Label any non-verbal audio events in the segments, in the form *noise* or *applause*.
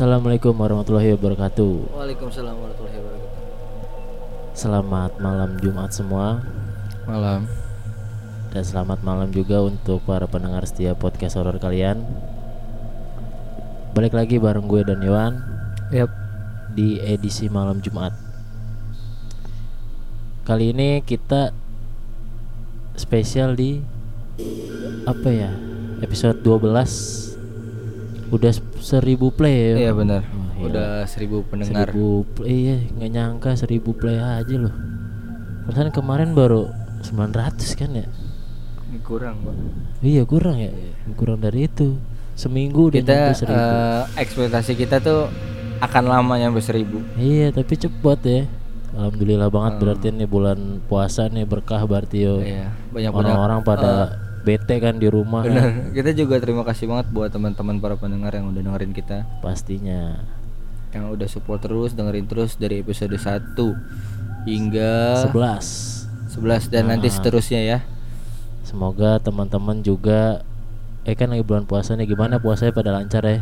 Assalamualaikum warahmatullahi wabarakatuh. Waalaikumsalam warahmatullahi wabarakatuh. Selamat malam Jumat semua Malam. dan selamat malam juga untuk para pendengar setia podcast horor kalian. Balik lagi bareng gue dan Yohan Yap. di edisi malam Jumat. Kali ini kita spesial di apa ya? Episode 12 udah seribu play ya. Iya benar. Oh, iya. Udah seribu pendengar. Seribu play iya nggak nyangka seribu play aja loh. Perasaan kemarin baru 900 kan ya? Ini kurang, Pak. Iya kurang ya, kurang dari itu. Seminggu udah Kita nyampe seribu. eh, ekspektasi kita tuh akan lama nyampe seribu. Iya tapi cepet ya. Alhamdulillah banget Hmm. berarti nih bulan puasa nih berkah berarti yo. Iya, banyak Orang-orang pada bete kan di rumah. kan. Kita juga terima kasih banget buat teman-teman para pendengar yang udah dengerin kita, Pastinya. yang udah support terus, dengerin terus dari episode 1 hingga 11 11 dan nanti Ah. seterusnya ya. Semoga teman-teman juga eh kan lagi bulan puasa nih gimana puasanya pada lancar ya?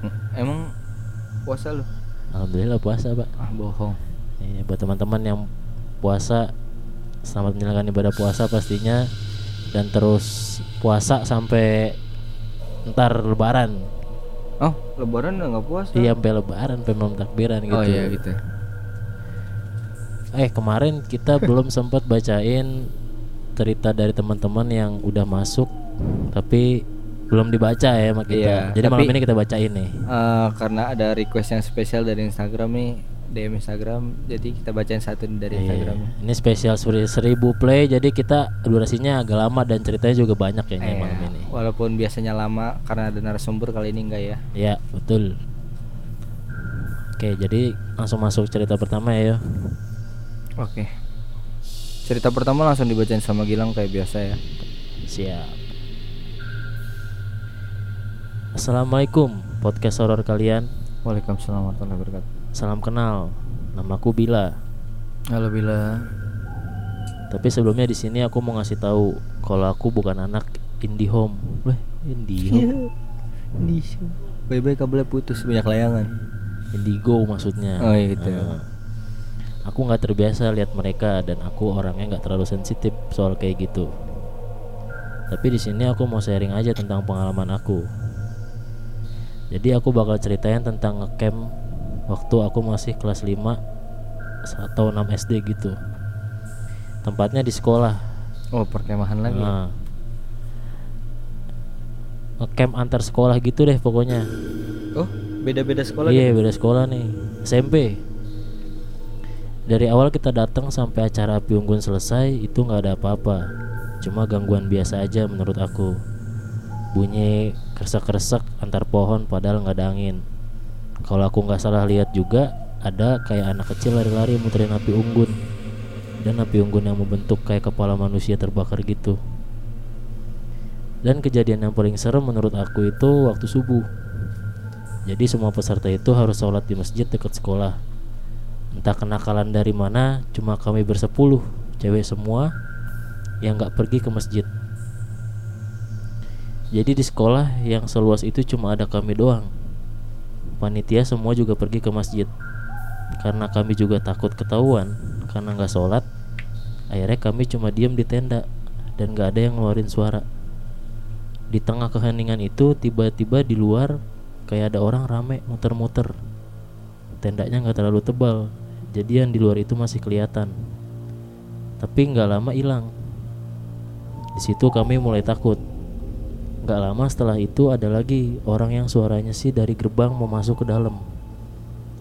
Hmm, Emang puasa lu? Alhamdulillah puasa, Pak. Ah, bohong. Iya, buat teman-teman yang puasa selamat menjalankan ibadah puasa pastinya dan terus puasa sampai ntar lebaran. Oh, lebaran nggak puasa? Iya, sampai lebaran, sampai malam takbiran gitu. Oh iya gitu. Eh, kemarin kita *laughs* belum sempat bacain cerita dari teman-teman yang udah masuk tapi belum dibaca ya sama kita. Iya, Jadi malam ini kita bacain nih. Eh, karena ada request yang spesial dari Instagram nih DM Instagram jadi kita bacain satu dari Iya, Instagram Ini spesial seri- seribu play jadi kita durasinya agak lama dan ceritanya juga banyak kayaknya Iya, malam ini. walaupun biasanya lama karena ada narasumber kali ini enggak ya Ya betul. Oke jadi langsung masuk cerita pertama ya. oke cerita pertama langsung dibacain sama Gilang kayak biasa ya Siap. Assalamualaikum podcast horor kalian. Waalaikumsalam warahmatullahi wabarakatuh Salam kenal. Namaku Bila. halo Bila Tapi sebelumnya di sini aku mau ngasih tahu kalau aku bukan anak IndiHome. Weh, IndiHome. bye bye kabelnya putus banyak layangan Indigo maksudnya. Oh, iya gitu. Nah, aku nggak terbiasa lihat mereka dan aku orangnya nggak terlalu sensitif soal kayak gitu. Tapi di sini aku mau sharing aja tentang pengalaman aku. Jadi aku bakal ceritain tentang ngecamp waktu aku masih kelas 5 atau 6 SD gitu. Tempatnya di sekolah. oh perkemahan lagi Nah, ngecamp antar sekolah gitu deh pokoknya. oh beda beda sekolah Iya gitu? beda sekolah nih SMP. Dari awal kita datang sampai acara api unggun selesai itu nggak ada apa-apa. Cuma gangguan biasa aja menurut aku. Bunyi kresek-kresek antar pohon padahal nggak ada angin. Kalau aku nggak salah lihat juga ada kayak anak kecil lari-lari muterin api unggun dan api unggun yang membentuk kayak kepala manusia terbakar gitu. Dan kejadian yang paling serem menurut aku itu waktu subuh. Jadi semua peserta itu harus sholat di masjid dekat sekolah. Entah kenakalan dari mana, cuma kami bersepuluh, cewek semua, yang nggak pergi ke masjid. Jadi di sekolah yang seluas itu cuma ada kami doang. Panitia semua juga pergi ke masjid. Karena kami juga takut ketahuan, karena nggak sholat, akhirnya kami cuma diam di tenda dan nggak ada yang ngeluarin suara. Di tengah keheningan itu tiba-tiba di luar kayak ada orang rame muter-muter. Tendanya nggak terlalu tebal, jadi yang di luar itu masih kelihatan. Tapi nggak lama hilang. Di situ kami mulai takut. Nggak lama setelah itu ada lagi orang yang suaranya sih dari gerbang mau masuk ke dalam.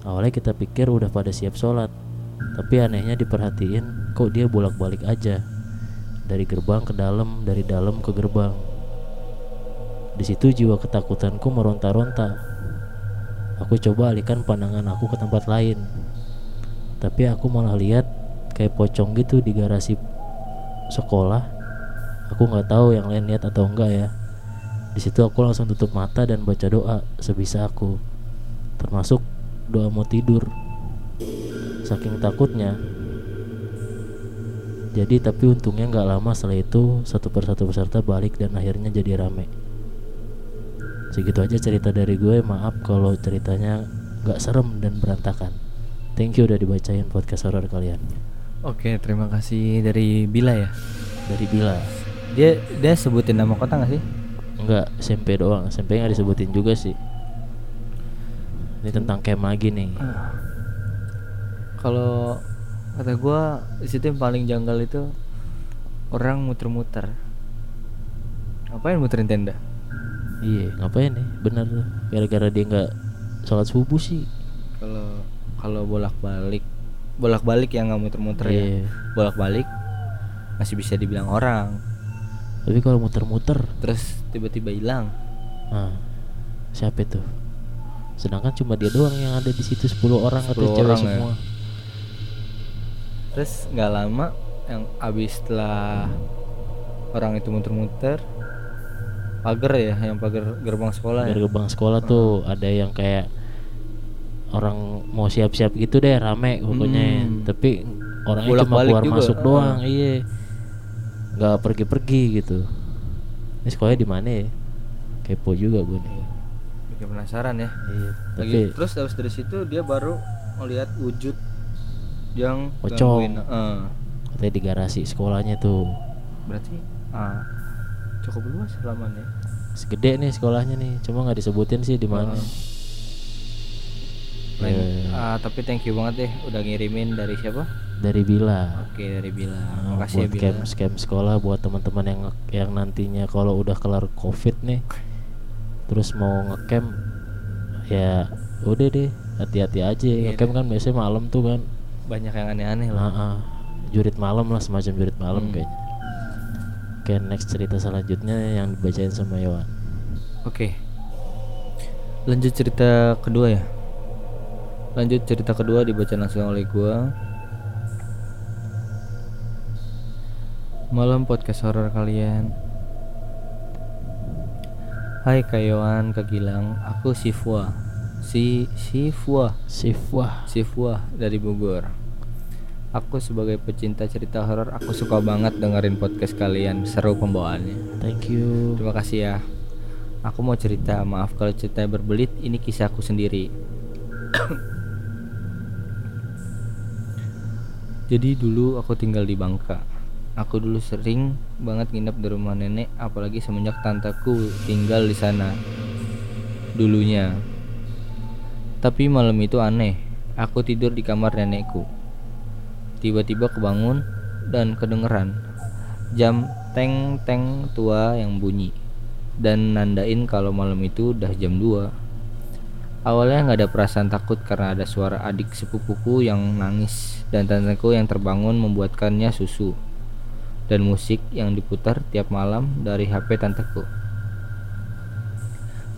Awalnya kita pikir udah pada siap sholat, tapi anehnya diperhatiin kok dia bolak-balik aja dari gerbang ke dalam, dari dalam ke gerbang. Di situ jiwa ketakutanku meronta-ronta. Aku coba alihkan pandangan aku ke tempat lain. Tapi aku malah lihat kayak pocong gitu di garasi sekolah. Aku nggak tahu yang lain lihat atau enggak ya. Di situ aku langsung tutup mata dan baca doa sebisa aku. Termasuk doa mau tidur. Saking takutnya. Jadi tapi untungnya nggak lama setelah itu satu persatu peserta balik dan akhirnya jadi rame. segitu aja cerita dari gue maaf kalau ceritanya nggak serem dan berantakan thank you udah dibacain podcast horror kalian Oke, terima kasih dari Bila ya. dari Bila Dia dia sebutin nama kota nggak sih? Enggak, SMP doang. SMP nggak disebutin juga sih. Ini tentang camp lagi nih. Kalau kata gua di situ yang paling janggal itu orang muter-muter. Ngapain muterin tenda? Iya, ngapain nih? Bener, gara-gara dia nggak sholat subuh sih. Kalau kalau bolak-balik bolak-balik yang nggak muter-muter ya. Iya. Bolak-balik masih bisa dibilang orang. Tapi kalau muter-muter, Terus tiba-tiba hilang. nah, siapa itu? Sedangkan cuma dia doang yang ada di situ 10 orang atau 10 cewek orang ya. semua. Terus nggak lama yang abis setelah orang itu muter-muter pagar ya yang pagar gerbang sekolah ya. gerbang sekolah tuh ada yang kayak orang mau siap-siap gitu deh rame pokoknya Hmm. tapi orangnya cuma Bolak-balik keluar juga. masuk Ah. doang iya nggak pergi-pergi gitu ini sekolahnya di mana ya kepo juga gue nih Bikin penasaran ya. iya Lagi, tapi terus habis dari situ dia baru melihat wujud yang Pocong. Eh, katanya di garasi sekolahnya tuh berarti ah, cukup luas halamannya. segede nih sekolahnya nih cuma nggak disebutin sih di mana Ah. Ya, Lain- ah, tapi thank you banget deh udah ngirimin dari siapa? Dari Bila Oke dari Bila. Nah, Makasih ya buat Bila. camp camp sekolah buat teman-teman yang yang nantinya kalau udah kelar covid nih terus mau ngecamp ya udah deh hati-hati aja Iya ngecamp kan biasanya malam tuh kan Banyak yang aneh-aneh nah, lah. ah, jurit malam lah semacam jurit malam Hmm. kayaknya oke next cerita selanjutnya yang dibacain sama Yohan Oke. Lanjut cerita kedua ya. Lanjut cerita kedua dibaca langsung oleh gua. Malam podcast horor kalian. Hai Kayoan, Kak Gilang, aku Sifwa. Si Sifwa, Sifwah Sifwa dari Bogor. Aku sebagai pecinta cerita horor, aku suka banget dengerin podcast kalian. Seru pembawaannya. thank you Terima kasih ya. Aku mau cerita, maaf kalau ceritanya berbelit, ini kisahku sendiri. *coughs* Jadi dulu aku tinggal di Bangka. Aku dulu sering banget nginep di rumah nenek, apalagi semenjak tanteku tinggal di sana. Dulunya. Tapi malam itu aneh. Aku tidur di kamar nenekku. Tiba-tiba kebangun dan kedengeran jam teng teng tua yang bunyi dan nandain kalau malam itu udah jam 2 awalnya nggak ada perasaan takut karena ada suara adik sepupuku yang nangis dan tanteku yang terbangun membuatkannya susu dan musik yang diputar tiap malam dari HP tanteku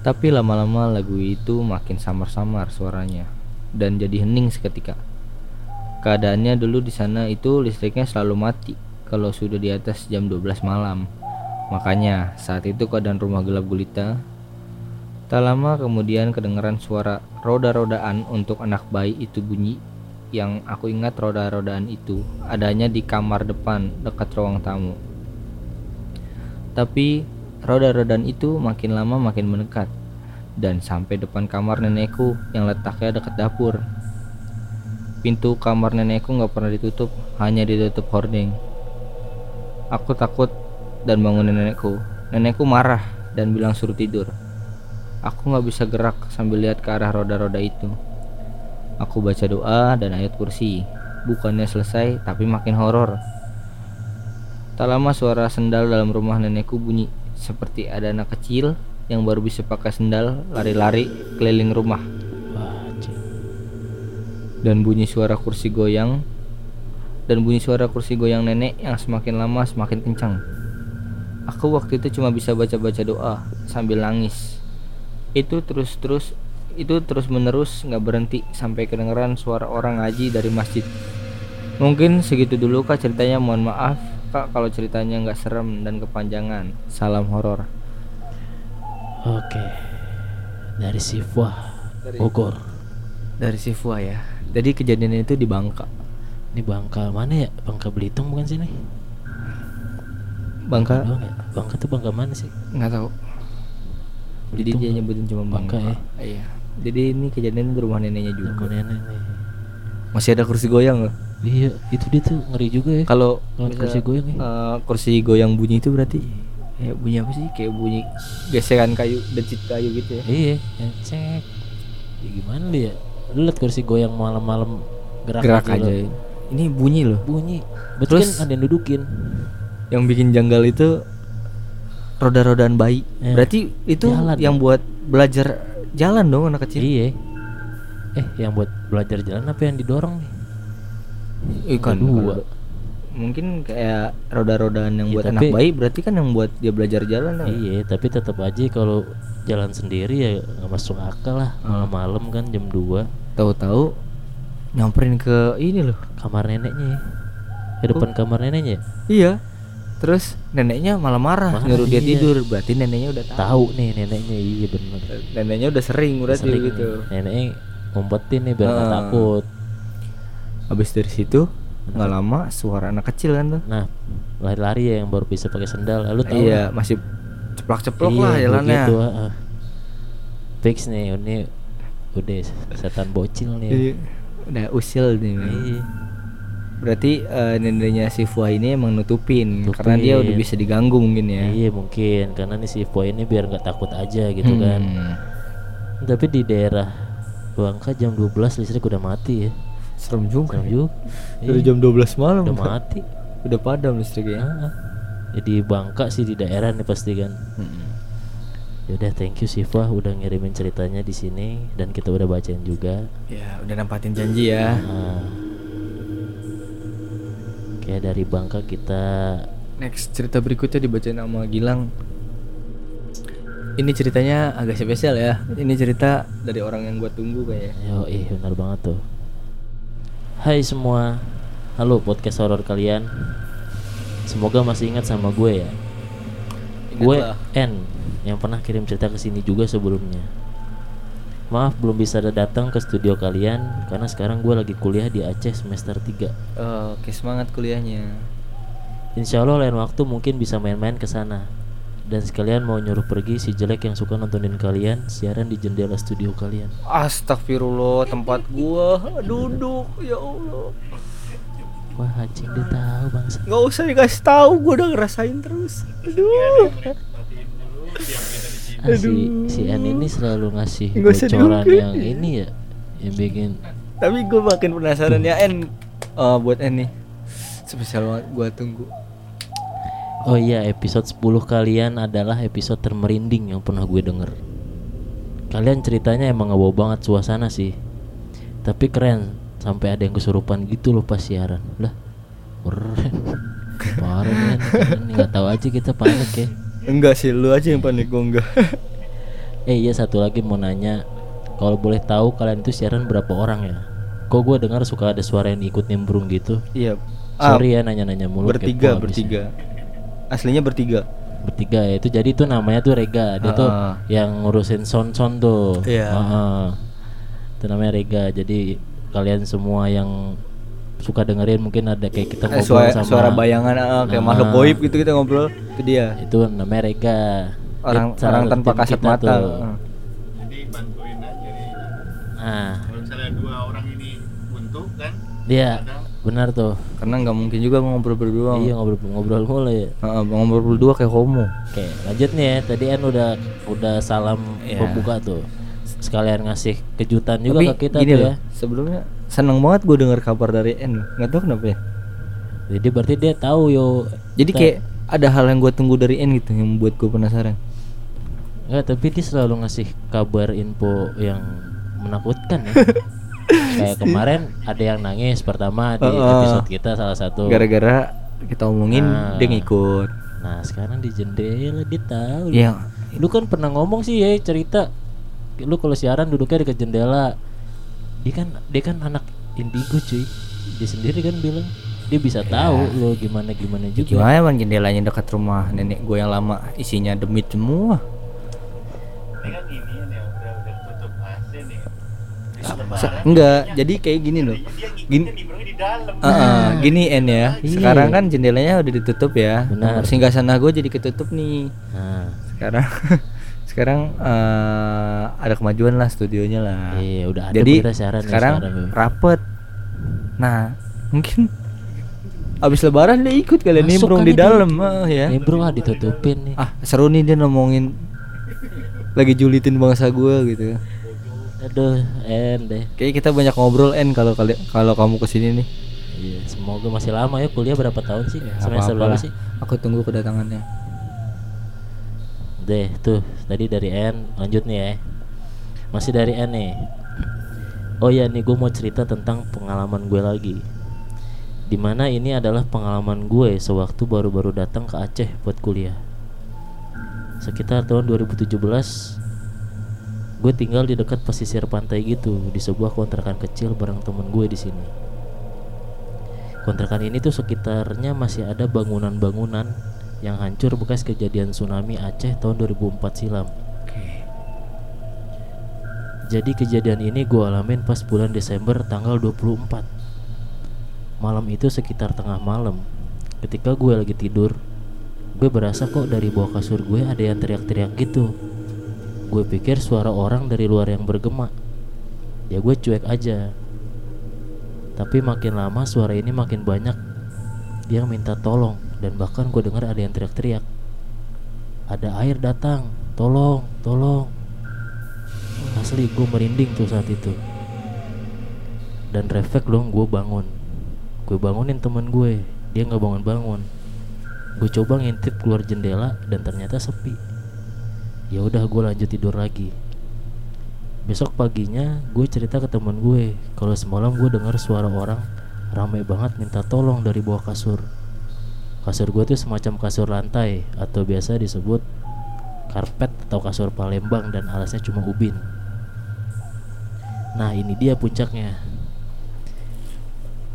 tapi lama-lama lagu itu makin samar-samar suaranya dan jadi hening seketika Keadaannya dulu di sana itu listriknya selalu mati kalau sudah di atas jam 12 malam. Makanya saat itu keadaan rumah gelap gulita. Tak lama kemudian kedengaran suara roda-rodaan untuk anak bayi itu bunyi. Yang aku ingat roda-rodaan itu adanya di kamar depan dekat ruang tamu. Tapi roda-rodaan itu makin lama makin mendekat dan sampai depan kamar nenekku yang letaknya dekat dapur. Pintu kamar nenekku nggak pernah ditutup, hanya ditutup hordeng. Aku takut dan bangunin nenekku. Nenekku marah dan bilang suruh tidur. Aku nggak bisa gerak sambil lihat ke arah roda-roda itu. Aku baca doa dan ayat kursi. Bukannya selesai, tapi makin horor. Tak lama suara sendal dalam rumah nenekku bunyi seperti ada anak kecil yang baru bisa pakai sendal lari-lari keliling rumah dan bunyi suara kursi goyang dan bunyi suara kursi goyang nenek yang semakin lama semakin kencang. Aku waktu itu cuma bisa baca-baca doa sambil nangis. Itu terus-terus itu terus menerus nggak berhenti sampai kedengeran suara orang ngaji dari masjid. Mungkin segitu dulu kak ceritanya. Mohon maaf kak kalau ceritanya nggak serem dan kepanjangan. Salam horor. oke dari Sifwah Bogor Dari Sifwa ya. Jadi kejadian itu di Bangka. ini Bangka mana ya Bangka Belitung bukan sih nih Bangka ya Bangka tuh Bangka mana sih nggak tahu. Jadi dia nyebutin cuma Bangka Bangka. Iya. Jadi ini kejadian di rumah neneknya juga. Sama nenek nih. Masih ada kursi goyang loh. Iya, itu dia tuh ngeri juga ya. Kalau kursi goyang ya. eh, kursi goyang bunyi itu berarti kayak bunyi apa sih? Kayak bunyi gesekan kayu, decit kayu gitu ya. Iya, ya, cek. Ya, gimana dia? Lu liat kursi goyang malam-malam gerak, Gerak aja, aja. loh. Ini bunyi loh. Bunyi. Betul Terus- kan ada yang dudukin. Yang bikin janggal itu roda-rodaan bayi. Eh, Berarti itu jalan yang buat belajar jalan dong anak kecil. Iya. Eh, yang buat belajar jalan apa yang didorong nih? Ikan Kedua. Mungkin kayak roda-rodaan yang Iya, buat tapi- anak bayi berarti kan yang buat dia belajar jalan. Iya, tapi tetap aja kalau jalan sendiri ya nggak masuk akal lah. Hmm. Malam-malam kan jam 2 Tahu-tahu nyamperin ke ini loh. kamar neneknya. ya. Ke depan kamar neneknya. ya? Iya. Terus neneknya malah marah, Marah, nyuruh dia iya. tidur. Berarti neneknya udah tahu. Tahu nih neneknya, iya bener. Neneknya udah sering berarti Sering gitu. Neneknya ngumpetin nih biar nggak Ah. takut. Habis dari situ nggak lama suara anak kecil kan tuh. Nah, lari-lari ya yang baru bisa pakai sendal. Lalu tahu Iya, masih ceplok-ceplok Iya, lah jalannya. begitu, ah, ah. Fix nih, ini udah setan bocil nih. Iya. Udah usil nih. Iya. Berarti eh, neneknya si Fuah ini emang nutupin, Nutupin. karena dia udah bisa diganggu mungkin ya. Iya mungkin karena nih si Boy ini biar nggak takut aja gitu kan. Hmm. Tapi di daerah Bangka jam 12 listrik udah mati ya. Serem juga. Serem juga. Dari Iya, jam 12 malam udah mati. Udah padam listriknya. Ah, ah. Jadi Bangka sih di daerah nih pasti kan. Hmm. Yaudah thank you Siva udah ngirimin ceritanya di sini dan kita udah bacain juga. Ya, udah nempatin janji ya. Nah, kayak dari Bangka kita Next cerita berikutnya dibacain sama Gilang. Ini ceritanya agak spesial ya. Ini cerita dari orang yang gua tunggu kayaknya. Yo, ih benar banget tuh. Hai semua, halo podcast horor kalian. Semoga masih ingat sama gue ya. Gue. N yang pernah kirim cerita ke sini juga sebelumnya. Maaf belum bisa datang ke studio kalian karena sekarang gue lagi kuliah di Aceh semester 3 Oke, semangat kuliahnya. Insya Allah lain waktu mungkin bisa main-main ke sana. Dan sekalian mau nyuruh pergi si jelek yang suka nontonin kalian siaran di jendela studio kalian. Astagfirullah, tempat gua duduk. Ya Allah. Wah, anjing dia tahu bangsa. nggak usah dikasih tahu, gua udah ngerasain terus. Aduh. Ah, si si N ini selalu ngasih Nggak bocoran yang ini ya yang bikin Tapi gue makin penasaran ya En Eh, Buat En nih. Spesial banget gue tunggu. Oh iya episode 10 kalian adalah episode termerinding yang pernah gue denger. Kalian ceritanya emang ngebawa banget suasana sih. Tapi keren sampai ada yang kesurupan gitu loh pas siaran. Lah keren. *laughs* Parah nih. nggak tahu aja kita panik ya Enggak sih lu aja yang panik gue enggak. *laughs* Eh iya satu lagi mau nanya. Kalau boleh tahu kalian itu siaran berapa orang ya? Kok gue dengar suka ada suara yang ikut nimbrung gitu. Iya. Ah, sorry ya nanya-nanya mulu Bertiga bertiga. Aslinya bertiga. Bertiga ya. Itu jadi itu namanya tuh Rega. Dia tuh Ah. yang ngurusin sound tuh. Iya. Heeh. itu namanya Rega. Jadi kalian semua yang suka dengerin mungkin ada kayak kita eh, ngobrol suara, sama suara bayangan ah, Kayak Nah. makhluk goib gitu kita ngobrol Itu dia itu namanya Rega Orang salah orang tanpa kasat kita mata tuh. Jadi bantuin aja nih nah kalau misalnya dua orang ini buntu kan dia benar tuh Karena nggak mungkin juga ngobrol berdua iya ngobrol-ngobrol mulu ya Ah, Ngobrol berdua kayak homo Oke, lanjut nih ya. Tadi An udah udah salam Iya. pembuka tuh. Sekalian ngasih kejutan juga Tapi ke kita gini tuh loh ya. Sebelumnya seneng banget gue dengar kabar dari En Nggak tahu kenapa ya Jadi berarti dia tahu yo. Jadi kayak ada hal yang gue tunggu dari En gitu yang membuat gue penasaran. Enggak, tapi dia selalu ngasih kabar info yang menakutkan ya. *laughs* Kayak kemarin ada yang nangis pertama di episode kita salah satu. Gara-gara kita omongin Nah. dia ngikut. Nah, sekarang di jendela dia tahu. Ya, Lu kan pernah ngomong sih ya cerita lu kalau siaran duduknya dekat jendela. Dia kan dia kan anak indigo cuy. Dia sendiri kan bilang dia bisa tahu lu gimana gimana juga. gimana man jendelanya dekat rumah nenek gue yang lama isinya demit semua. ya enggak, jadi kayak gini loh. Gini, Ah, ah, gini En ya. Iya. Sekarang kan jendelanya udah ditutup ya. Benar. Singgah sana gue jadi ketutup nih. Nah, Sekarang *laughs* sekarang eh, ada kemajuan lah studionya lah. Iya, udah ada jadi siaran ya sekarang sekarang, rapet. Nah mungkin abis lebaran dia ikut kalian nimbrung kali di dalam ah, ya. Nih bro ah ditutupin nih. ah seru nih dia ngomongin lagi julitin bangsa gue gitu. Aduh, en deh. kayak kita banyak ngobrol en kalau kali kalau kamu ke sini nih. Iya, semoga masih lama ya kuliah berapa tahun sih? Ya, Semester berapa sih? aku tunggu kedatangannya Deh, tuh tadi dari N lanjut nih ya. Masih dari N nih. Oh ya nih gue mau cerita tentang pengalaman gue lagi. Di mana ini adalah pengalaman gue sewaktu baru-baru datang ke Aceh buat kuliah. Sekitar tahun 2017 gue tinggal di dekat pesisir pantai gitu di sebuah kontrakan kecil bareng temen gue di sini. Kontrakan ini tuh sekitarnya masih ada bangunan-bangunan yang hancur bekas kejadian tsunami Aceh tahun 2004 silam. Jadi kejadian ini gue alamin pas bulan Desember tanggal 24 Malam itu sekitar tengah malam Ketika gue lagi tidur Gue berasa kok dari bawah kasur gue ada yang teriak-teriak gitu. Gue pikir suara orang dari luar yang bergema. Ya gue cuek aja. Tapi makin lama suara ini makin banyak. Yang minta tolong Dan bahkan gue dengar ada yang teriak-teriak Ada air datang Tolong, tolong. Asli gue merinding tuh saat itu. Dan refleks dong gue bangun. Gue bangunin temen gue Dia nggak bangun-bangun. Gue coba ngintip keluar jendela Dan ternyata sepi. Ya udah gue lanjut tidur lagi. Besok paginya gue cerita ke temen gue Kalau semalam gue dengar suara orang Rame banget minta tolong dari bawah kasur Kasur gue tuh semacam kasur lantai Atau biasa disebut karpet atau kasur Palembang dan alasnya cuma ubin. Nah, ini dia puncaknya.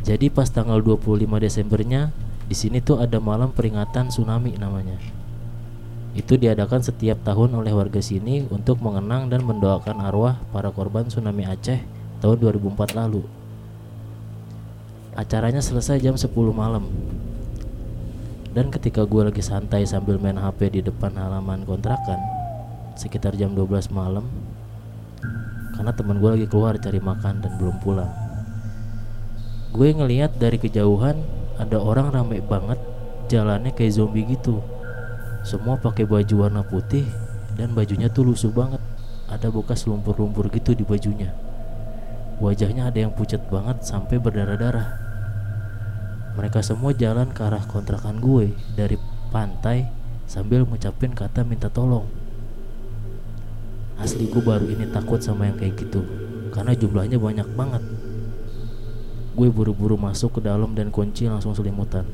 Jadi pas tanggal 25 Desembernya di sini tuh ada malam peringatan tsunami namanya. Itu diadakan setiap tahun oleh warga sini untuk mengenang dan mendoakan arwah para korban tsunami Aceh tahun 2004 lalu. Acaranya selesai jam 10 malam. Dan ketika gue lagi santai sambil main HP di depan halaman kontrakan Sekitar jam 12 malam Karena teman gue lagi keluar cari makan dan belum pulang. Gue ngeliat dari kejauhan Ada orang rame banget Jalannya kayak zombie gitu. Semua pakai baju warna putih Dan bajunya tuh lusuh banget. Ada bekas lumpur-lumpur gitu di bajunya. Wajahnya ada yang pucat banget sampai berdarah-darah mereka semua jalan ke arah kontrakan gue dari pantai sambil ngucapin kata minta tolong. Asli gue baru ini takut sama yang kayak gitu karena jumlahnya banyak banget. Gue buru-buru masuk ke dalam dan kunci langsung selimutan.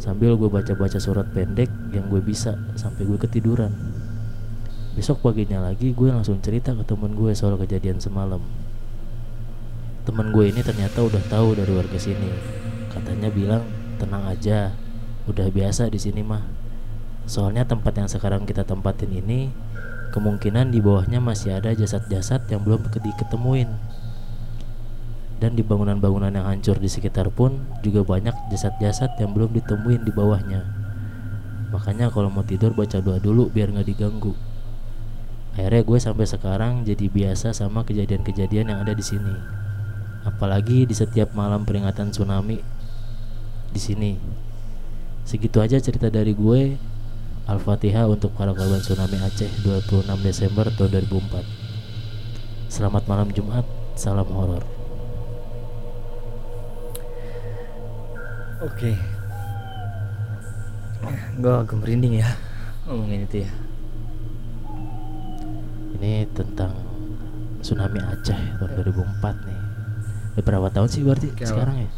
Sambil gue baca-baca surat pendek yang gue bisa sampai gue ketiduran. Besok paginya lagi gue langsung cerita ke temen gue soal kejadian semalam. Temen gue ini ternyata udah tahu dari warga sini katanya bilang tenang aja udah biasa di sini mah. Soalnya tempat yang sekarang kita tempatin ini kemungkinan di bawahnya masih ada jasad-jasad yang belum ke- diketemuin. Dan di bangunan-bangunan yang hancur di sekitar pun juga banyak jasad-jasad yang belum ditemuin di bawahnya. Makanya kalau mau tidur baca doa dulu biar nggak diganggu. Akhirnya gue sampai sekarang jadi biasa sama kejadian-kejadian yang ada di sini. Apalagi di setiap malam peringatan tsunami di sini. Segitu aja cerita dari gue. Al-Fatihah untuk para korban tsunami Aceh 26 Desember tahun 2004. Selamat malam Jumat. Salam horor. Oke. Gue agak merinding ya ngomongin itu ya. Ini tentang tsunami Aceh tahun 2004 nih. Berapa tahun sih berarti Kayak sekarang ya?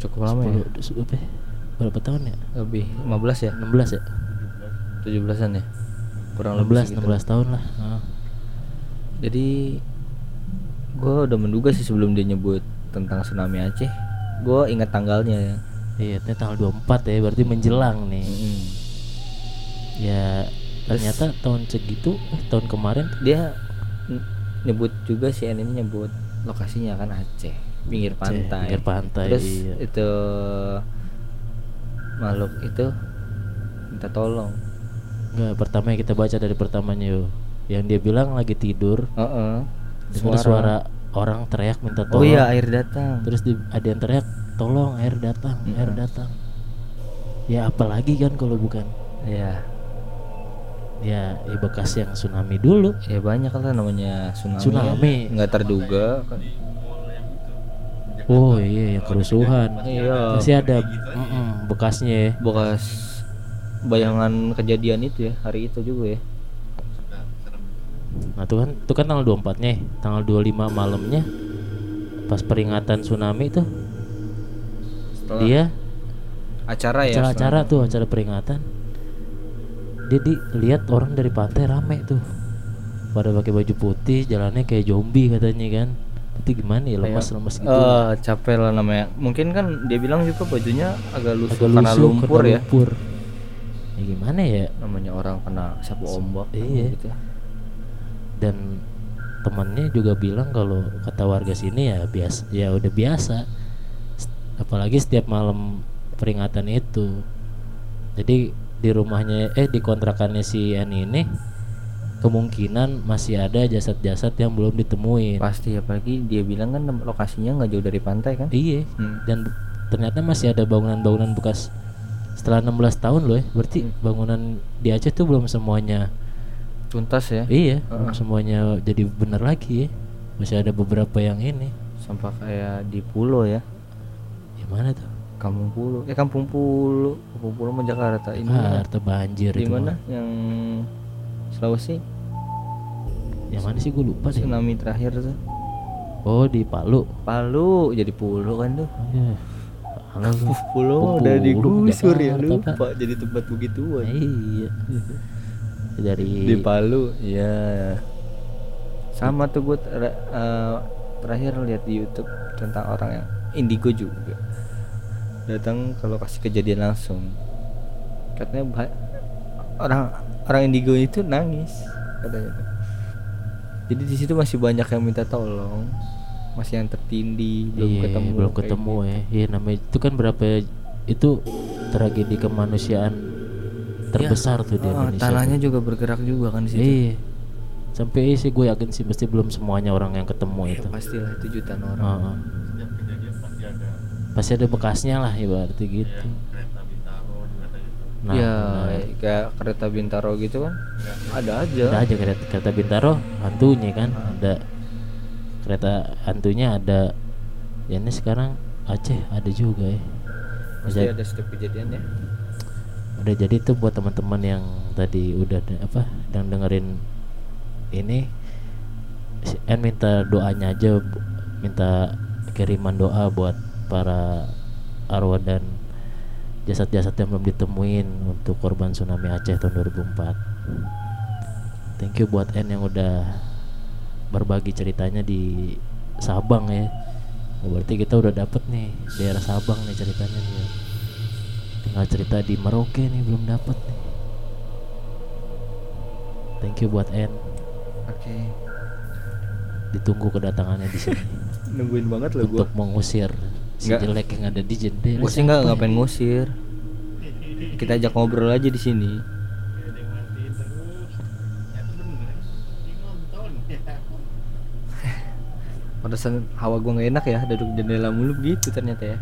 Cukup lama ya. 10, su- apa ya? Berapa tahun ya? Lebih 15 ya? 16 ya? 17-an ya? Kurang lebih 16 segitu. 16 tahun lah. Jadi gue udah menduga sih sebelum dia nyebut tentang tsunami Aceh, gue ingat tanggalnya ya. Iya, tanggal 24 ya, berarti menjelang nih. Mm-mm. Ya ternyata tahun segitu, eh, tahun kemarin Dia nyebut juga si ini nyebut lokasinya kan Aceh, pinggir pantai. pinggir pantai, Terus iya. itu makhluk itu minta tolong. Enggak, pertama yang kita baca dari pertamanya yuk. Yang dia bilang lagi tidur, Heeh. dengar suara orang teriak minta Oh tolong. iya air datang. Terus di, ada yang teriak, tolong air datang, air datang. Ya apalagi kan kalau bukan Iya. ya, ya bekas yang tsunami dulu. Ya banyak lah namanya tsunami. Tsunami. Nggak terduga kan. Oh iya yang kerusuhan. Iya. Masih ada mm-mm, bekasnya ya. Bekas bayangan kejadian itu ya hari itu juga ya. Nah itu kan itu kan tanggal 24 nya Tanggal 25 malamnya Pas peringatan tsunami Setelah Dia acara ya. acara-acara tuh acara peringatan Dia dilihat orang dari pantai rame tuh Pada pakai baju putih Jalannya kayak zombie katanya kan Itu gimana ya lemas-lemas gitu Eh, capek lah namanya. Mungkin kan dia bilang juga bajunya agak lusuh Agak karena lusuh, lumpur karena ya. lumpur. Ya gimana ya Namanya orang kena sapu ombak Iya. gitu. dan temannya juga bilang kalau kata warga sini ya biasa ya udah biasa apalagi setiap malam peringatan itu jadi di rumahnya eh di kontrakannya si Ani ini kemungkinan masih ada jasad-jasad yang belum ditemuin Pasti apalagi dia bilang kan lokasinya nggak jauh dari pantai kan. iya Hmm. dan ternyata masih ada bangunan-bangunan bekas setelah 16 tahun loh ya berarti Hmm. bangunan di Aceh tuh belum semuanya Tuntas ya. Iya, Heeh. belum semuanya jadi bener lagi ya. Masih ada beberapa yang ini. Sampah kayak di pulau ya. Yang mana tuh? Kampung Pulo. Eh Kampung Pulo. Kampung Pulo mah Jakarta. Ini Ah, mana? harta banjir di itu. mana? mah. Yang Sulawesi. Yang mana sih gue lupa deh. Tsunami terakhir tuh. Oh, di Palu. Palu jadi pulau kan tuh. *laughs* Ya. Halo. lu. Pulau Oh, udah Pulau, digusur ya lupa jadi tempat begituan. Iya. Dari Di Palu, ya. Sama tuh gue ter- eh, terakhir lihat di YouTube tentang orang yang indigo juga. Datang ke lokasi kejadian langsung. Katanya orang orang indigo itu nangis katanya. Jadi di situ masih banyak yang minta tolong, masih yang tertindih, belum iya, ketemu. belum ketemu gitu. ya. Iya namanya itu kan berapa itu tragedi kemanusiaan terbesar tuh di Oh, Indonesia. tanahnya juga bergerak juga kan di situ. Iya. Sampai sih gue yakin sih pasti belum semuanya orang yang ketemu Ya, itu. pastilah itu jutaan orang. Heeh. Setiap kejadian pasti ada Pasti ada bekasnya lah ibaratnya gitu. ya, kereta bintaro kereta gitu. Nah, ya benar. kayak kereta bintaro gitu kan? Ada aja. Ada aja kereta, kereta Bintaro hantunya kan ada kereta hantunya ada ya ini sekarang Aceh ada juga ya. Jadi- ada setiap kejadian ya. udah jadi tuh buat teman-teman yang tadi udah apa yang dengerin ini En minta doanya aja minta kiriman doa buat para arwah dan jasad-jasad yang belum ditemuin untuk korban tsunami Aceh tahun 2004 thank you buat En yang udah berbagi ceritanya di Sabang ya. Oh, berarti kita udah dapet nih daerah Sabang nih ceritanya nih ya. tinggal cerita di Merauke nih belum dapet nih. Thank you buat En oke. Ditunggu kedatangannya di sini. *laughs* Nungguin banget loh gua. Untuk mengusir si Nggak. jelek yang ada di jendela gua sih nggak? ngapain ngusir. Kita ajak ngobrol aja di sini. Ya ya Pantesan hawa gua nggak enak ya duduk jendela mulu gitu ternyata ya.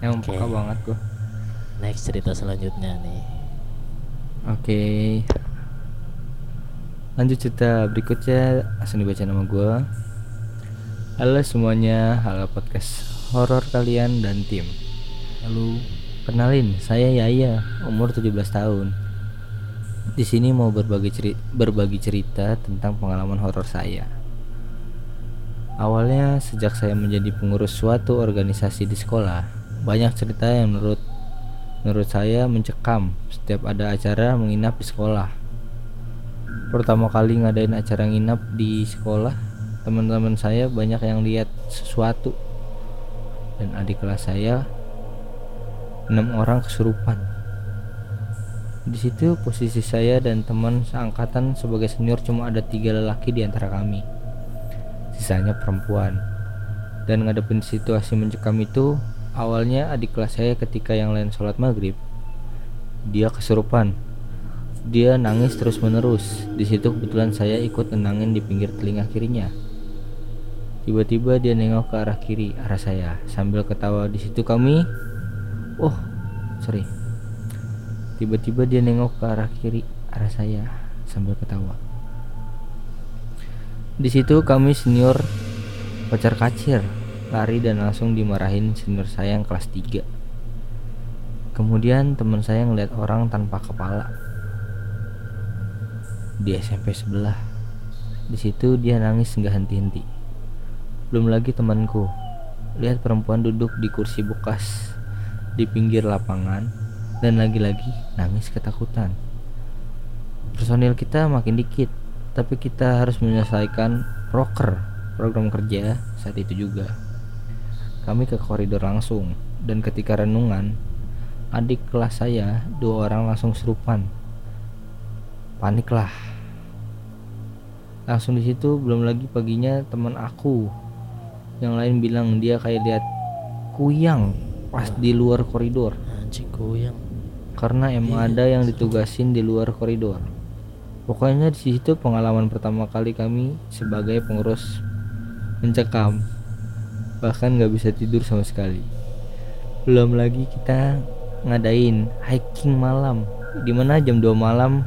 Yang Oke. peka banget gua. Next cerita selanjutnya nih. Oke. Lanjut cerita berikutnya. Langsung dibaca nama gua. Halo semuanya, halo podcast horor kalian dan tim. Halo. Kenalin, saya Yaya, umur 17 tahun. Di sini mau berbagi cerita, berbagi cerita tentang pengalaman horor saya. Awalnya sejak saya menjadi pengurus suatu organisasi di sekolah, banyak cerita yang menurut menurut saya mencekam setiap ada acara menginap di sekolah. Pertama kali ngadain acara nginap di sekolah, teman-teman saya banyak yang lihat sesuatu. Dan adik kelas saya enam orang kesurupan. Di situ posisi saya dan teman seangkatan sebagai senior cuma ada tiga lelaki di antara kami. Sisanya perempuan. Dan ngadepin situasi mencekam itu, awalnya adik kelas saya ketika yang lain sholat maghrib, dia kesurupan. dia nangis terus menerus. Di situ kebetulan saya ikut nenangin di pinggir telinga kirinya. Tiba-tiba dia nengok ke arah kiri, arah saya, sambil ketawa. Di situ kami, oh, sorry. Tiba-tiba dia nengok ke arah kiri, arah saya, sambil ketawa. Di situ kami senior pacar kacir, lari dan langsung dimarahin senior saya yang kelas 3. Kemudian teman saya ngeliat orang tanpa kepala di SMP sebelah. Di situ dia nangis nggak henti-henti. Belum lagi temanku, lihat perempuan duduk di kursi bekas di pinggir lapangan dan lagi-lagi nangis ketakutan. Personil kita makin dikit, tapi kita harus menyelesaikan proker program kerja saat itu juga. Kami ke koridor langsung dan ketika renungan, adik kelas saya dua orang langsung serupan. Paniklah. Langsung di situ belum lagi paginya teman aku yang lain bilang dia kayak lihat kuyang pas di luar koridor Anjing goyang. karena emang ada yang ditugasin di luar koridor. Pokoknya di situ pengalaman pertama kali kami sebagai pengurus mencekam, bahkan nggak bisa tidur sama sekali. Belum lagi kita ngadain hiking malam, di mana jam 2 malam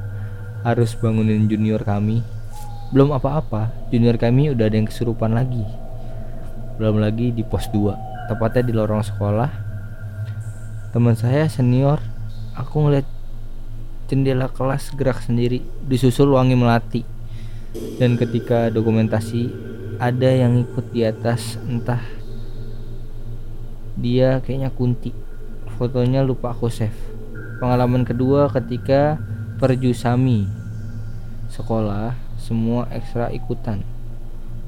harus bangunin junior kami. Belum apa-apa, junior kami udah ada yang kesurupan lagi. Belum lagi di pos 2, tepatnya di lorong sekolah. Teman saya senior, aku ngeliat jendela kelas gerak sendiri disusul wangi melati. Dan ketika dokumentasi ada yang ikut di atas entah dia kayaknya kunti. Fotonya lupa aku save. Pengalaman kedua ketika perjusami sekolah semua ekstra ikutan.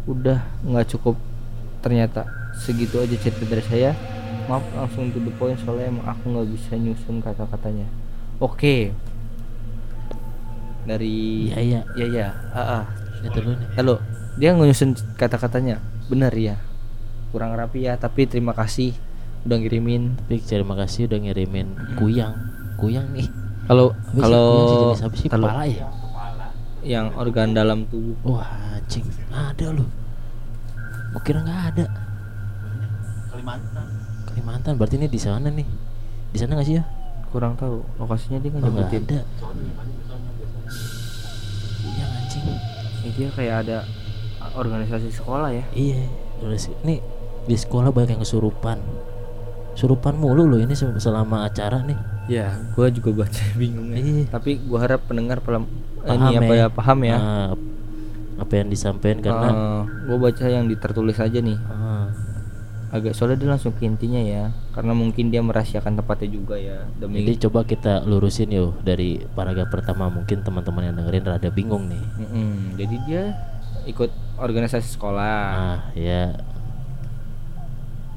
Udah nggak cukup ternyata segitu aja cerita dari saya. Maaf langsung to the point soalnya emang aku nggak bisa nyusun kata-katanya. Oke. Dari Iya iya. ya ya, ah, ah. Nih. Halo, dia nyusun kata-katanya. Benar ya. Kurang rapi ya, tapi terima kasih udah ngirimin. Tapi terima kasih udah ngirimin kuyang. Kuyang nih. Kalau kalau kalau ya? yang organ dalam tubuh Wah anjing. Ada loh. Mau kira nggak ada. Kalimantan Kalimantan berarti ini di sana nih. Di sana nggak sih ya? kurang tahu lokasinya dia nggak Oh, nggak ada. Kuyang anjing. Ini dia kayak ada organisasi sekolah ya. Iya. Terus ini di sekolah banyak yang kesurupan. Surupan mulu loh ini se- selama acara nih. Ya, gua juga baca *laughs* bingung ya. Iya. Tapi gua harap pendengar Paham ini apa ya. ya paham ya. Ah, apa yang disampaikan karena Eh, gua baca yang ditertulis aja nih. ah, Agak soalnya dia langsung ke intinya ya. Karena mungkin dia merahasiakan tempatnya juga ya. Demi jadi coba kita lurusin yuk dari paragraf pertama mungkin teman-teman yang dengerin rada bingung nih. Mm-mm. Jadi dia ikut organisasi sekolah. Ah, ya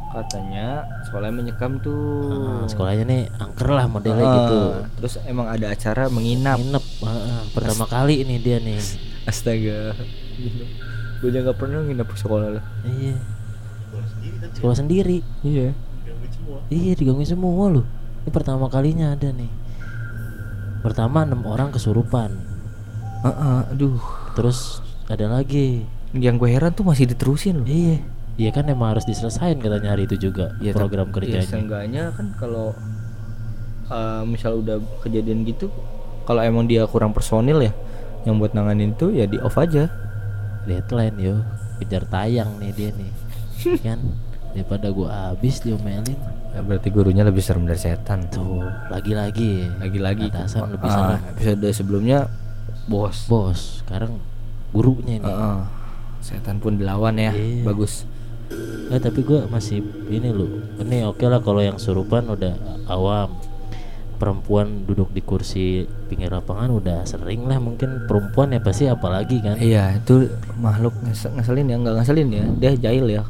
Katanya sekolahnya menyekam tuh. ah, sekolahnya nih angker lah modelnya Ah, gitu. Terus emang ada acara menginap. Nginep ah, ah, pertama kali ini dia nih. Astaga. Gue juga gak pernah nginap di sekolah lah. Iya, Sekolah sendiri. Iya. Iya, digangguin semua loh. Ini pertama kalinya ada nih. Pertama enam orang kesurupan. aduh. Terus ada lagi. Yang gue heran tuh masih diterusin loh. Iya. Iya kan emang harus diselesain katanya hari itu juga Iya, program tapi- kerjanya. Ya, seenggaknya kan kalau eh, misal udah kejadian gitu, kalau emang dia kurang personil ya, yang buat nanganin itu ya di off aja. Deadline yo, kejar tayang nih dia nih. *laughs* kan daripada gua habis diomelin. Ya, berarti gurunya lebih serem dari setan. Tuh, lagi-lagi. Lagi-lagi Atasan lebih Ah, serem. episode sebelumnya bos. Bos, sekarang gurunya nih. Heeh. setan pun dilawan ya. Iya. Bagus. Eh tapi gua masih ini loh. Ini oke lah kalau yang surupan udah awam. Perempuan duduk di kursi pinggir lapangan udah sering lah mungkin perempuan ya pasti apalagi kan. Iya, itu makhluk nges- ngeselin ya, nggak ngeselin ya. Dia jahil ya.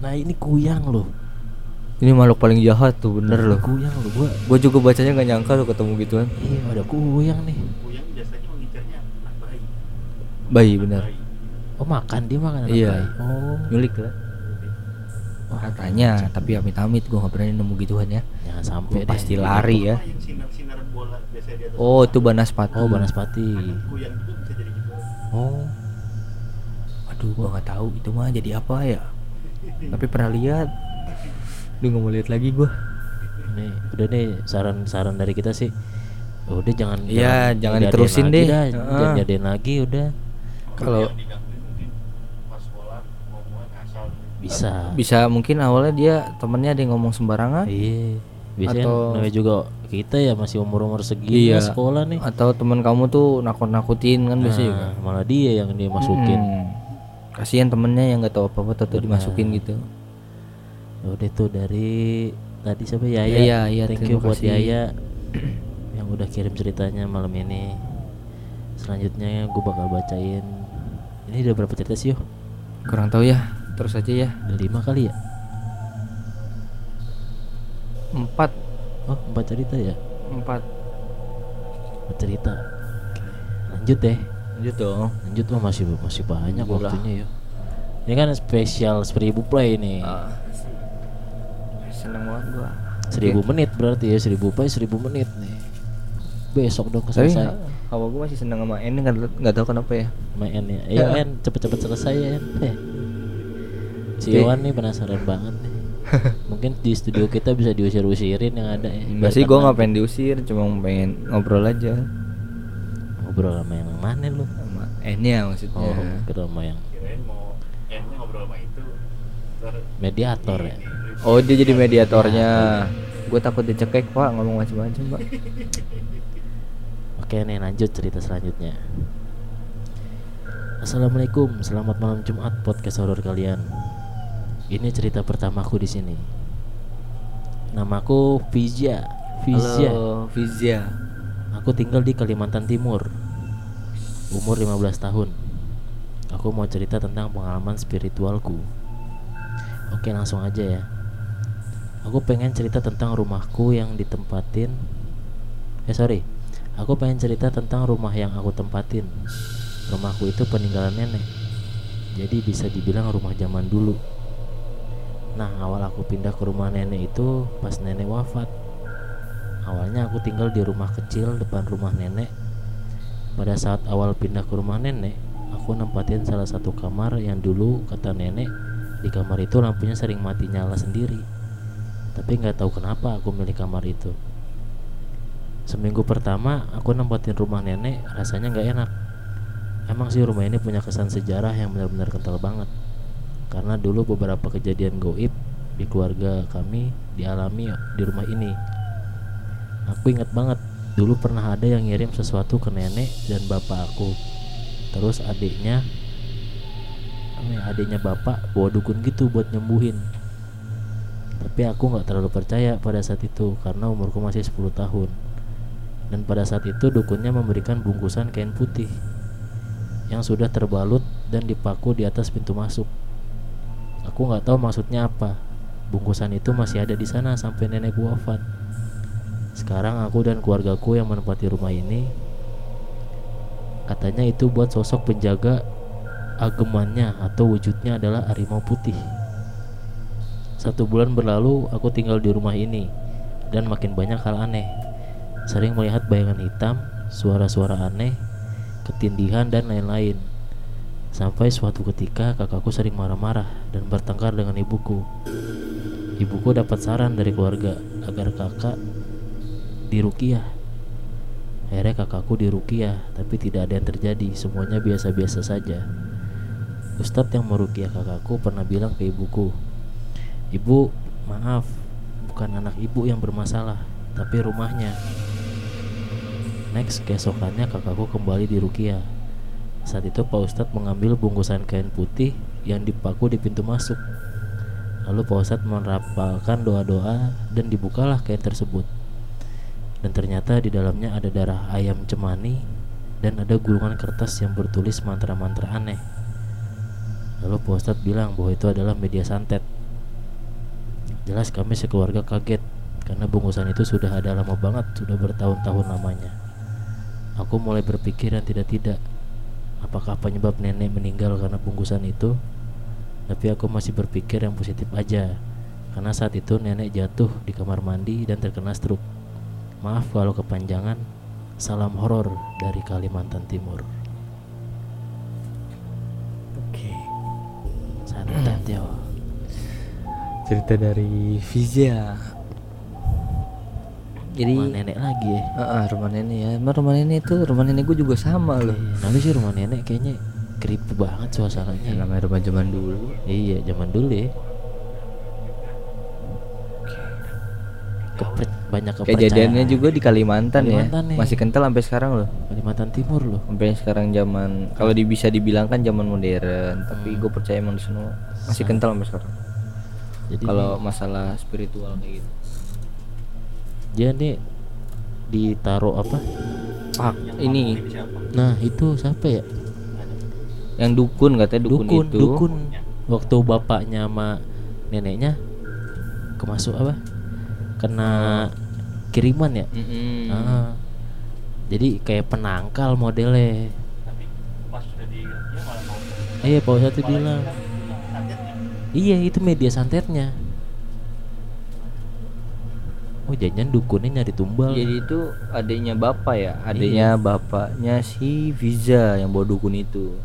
Nah ini kuyang loh. Ini makhluk paling jahat tuh, bener loh. Kuyang loh gua. Gue juga bacanya nggak nyangka tuh ketemu gituan. Iya ada kuyang nih. Kuyang biasanya mengincarnya anak bayi Bayi bener. Oh makan dia makan anak Iya. bayi. Oh Nyulik lah. Katanya, tapi amit-amit gue nggak berani nemu gituan ya. Jangan sampai deh. pasti lari ya. Oh, itu Banaspati. Oh Banaspati. Gitu Oh. Aduh, gua nggak tahu itu mah jadi apa ya. Tapi pernah lihat. Duh, nggak mau lihat lagi gua. Ini udah nih saran-saran dari kita sih. Udah jangan Iya, jangan diadain diterusin deh. dah. Jangan jadiin lagi udah. Kalau Bisa. bisa mungkin awalnya dia temennya ada yang ngomong sembarangan Iya. Biasanya Atau- namanya juga kita ya masih umur-umur segini Iya. ya sekolah nih. atau teman kamu tuh nakut-nakutin kan biasanya Nah, malah dia yang dia masukin. Hmm. Kasihan temennya yang nggak tahu apa-apa atau dimasukin gitu. Udah tuh dari tadi siapa Yaya? Yaya, iya, Thank terima you buat kasih. Yaya *clears throat* yang udah kirim ceritanya malam ini. Selanjutnya gue bakal bacain. Ini udah berapa cerita sih yo? Kurang tahu ya. Terus aja ya. Udah lima kali ya? Empat, Oh empat cerita ya? empat. Empat cerita. Oke. Lanjut deh. Lanjut dong. Lanjut oh masih masih banyak Udah. waktunya yo. Ini kan spesial seribu play nih. Ah, seneng banget gua. Seribu menit berarti ya seribu play seribu menit nih. Besok dong Tapi selesai. hawa gua masih seneng sama ini nggak nggak tahu kenapa ya. main ya ayo En cepet-cepet selesai ya En eh. si. Iwan nih penasaran banget nih mungkin di studio kita bisa diusir-usirin yang ada ya. Enggak sih gua tenang. nggak pengen diusir, cuma pengen ngobrol aja. Ngobrol sama yang mana lu? Sama Enya maksudnya. oh ngobrol sama yang kirain mau ngobrol sama itu mediator ya? Oh dia jadi mediatornya. Gue takut dicekek pak. Ngomong macam-macam pak. oke nih lanjut cerita selanjutnya. Assalamualaikum. Selamat malam Jumat podcast horor kalian ini cerita pertamaku di sini. Namaku Vizia Vizia Halo Vizia. Aku tinggal di Kalimantan Timur. Umur 15 tahun. Aku mau cerita tentang pengalaman spiritualku. Oke langsung aja ya. Aku pengen cerita tentang rumahku yang ditempatin. Eh sorry. Aku pengen cerita tentang rumah yang aku tempatin. Rumahku itu peninggalan nenek. Jadi bisa dibilang rumah zaman dulu Nah awal aku pindah ke rumah nenek itu pas nenek wafat Awalnya aku tinggal di rumah kecil depan rumah nenek. Pada saat awal pindah ke rumah nenek, aku nempatin salah satu kamar yang dulu kata nenek di kamar itu lampunya sering mati nyala sendiri. Tapi nggak tahu kenapa aku milih kamar itu. Seminggu pertama aku nempatin rumah nenek, rasanya nggak enak. Emang sih rumah ini punya kesan sejarah yang benar-benar kental banget. Karena dulu beberapa kejadian goib di keluarga kami dialami di rumah ini. Aku ingat banget dulu pernah ada yang ngirim sesuatu ke nenek dan bapak aku. Terus adiknya, ya, adiknya bapak bawa dukun gitu buat nyembuhin. Tapi aku nggak terlalu percaya pada saat itu karena umurku masih 10 tahun. Dan pada saat itu dukunnya memberikan bungkusan kain putih yang sudah terbalut dan dipaku di atas pintu masuk. Aku nggak tahu maksudnya apa. Bungkusan itu masih ada di sana sampai nenekku wafat. Sekarang aku dan keluargaku yang menempati rumah ini Katanya itu buat sosok penjaga agemannya atau wujudnya adalah harimau putih Satu bulan berlalu aku tinggal di rumah ini Dan makin banyak hal aneh Sering melihat bayangan hitam, suara-suara aneh, ketindihan dan lain-lain Sampai suatu ketika kakakku sering marah-marah dan bertengkar dengan ibuku Ibuku dapat saran dari keluarga agar kakak dirukiah. Akhirnya kakakku dirukiah, tapi tidak ada yang terjadi, semuanya biasa-biasa saja. Ustadz yang merukiah kakakku pernah bilang ke ibuku, Ibu, maaf, bukan anak ibu yang bermasalah, tapi rumahnya. Next, keesokannya kakakku kembali dirukiah. Saat itu Pak Ustadz mengambil bungkusan kain putih yang dipaku di pintu masuk. Lalu Pak Ustadz merapalkan doa-doa dan dibukalah kain tersebut dan ternyata di dalamnya ada darah ayam cemani dan ada gulungan kertas yang bertulis mantra-mantra aneh. Lalu Pak Ustadz bilang bahwa itu adalah media santet. Jelas kami sekeluarga kaget karena bungkusan itu sudah ada lama banget, sudah bertahun-tahun lamanya. Aku mulai berpikir yang tidak-tidak. Apakah penyebab nenek meninggal karena bungkusan itu? Tapi aku masih berpikir yang positif aja. Karena saat itu nenek jatuh di kamar mandi dan terkena stroke. Maaf kalau kepanjangan. Salam horor dari Kalimantan Timur. Oke. Santet yo. Cerita dari Vizia. Jadi Rumah nenek lagi ya. Ah, ah, rumah nenek ya. Emang rumah nenek itu rumah nenek gue juga sama loh. Iya, Nanti sih rumah nenek kayaknya creepy banget suasananya. Yang namanya rumah zaman dulu. Iya, zaman dulu ya. Kepre- banyak kepercayaan. Kejadiannya juga di Kalimantan, Kalimantan ya. nih. Masih kental sampai sekarang loh. Kalimantan Timur loh. Sampai sekarang zaman kalau di, bisa dibilang kan zaman modern, tapi gue percaya emang di sana masih kental sampai sekarang. Jadi Kalau masalah spiritual kayak gitu. Dia nih ditaruh apa? Ah, ini Nah, itu siapa ya? yang dukun katanya dukun, Dukun, itu. dukun. Waktu bapaknya sama neneknya kemasuk apa? Kena kiriman ya? Mm-mm. Ah. Jadi kayak penangkal modelnya. tapi pas sudah di dia malah mau Iya, Pak Ustadz bilang. Iya, itu media santetnya. Oh, jangan dukunnya nyari tumbal. Jadi itu adanya bapak ya, adanya bapaknya si Viza yang bawa dukun itu.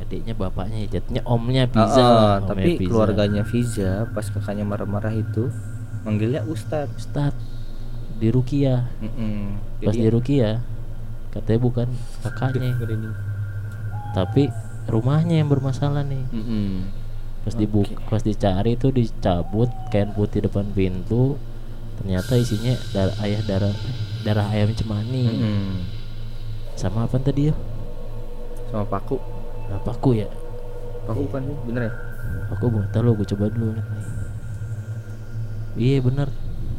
Adiknya bapaknya, ya, jatuhnya omnya Pizza. ah, omnya tapi Pizza. keluarganya Viza pas kakaknya marah-marah itu manggilnya Ustadz. Ustad di Rukia. Mm-mm. Pas Jadi- di Rukia katanya bukan kakaknya, tapi rumahnya yang bermasalah nih. Mm-mm. Pas dibuka, pas dicari itu dicabut kain putih depan pintu. Ternyata isinya darah ayah darah darah ayam cemani. Mm-mm. Sama apa tadi ya? Sama Paku. Apa aku ya? Paku kan sih, bener ya? Aku mau tahu gue coba dulu. Iya bener.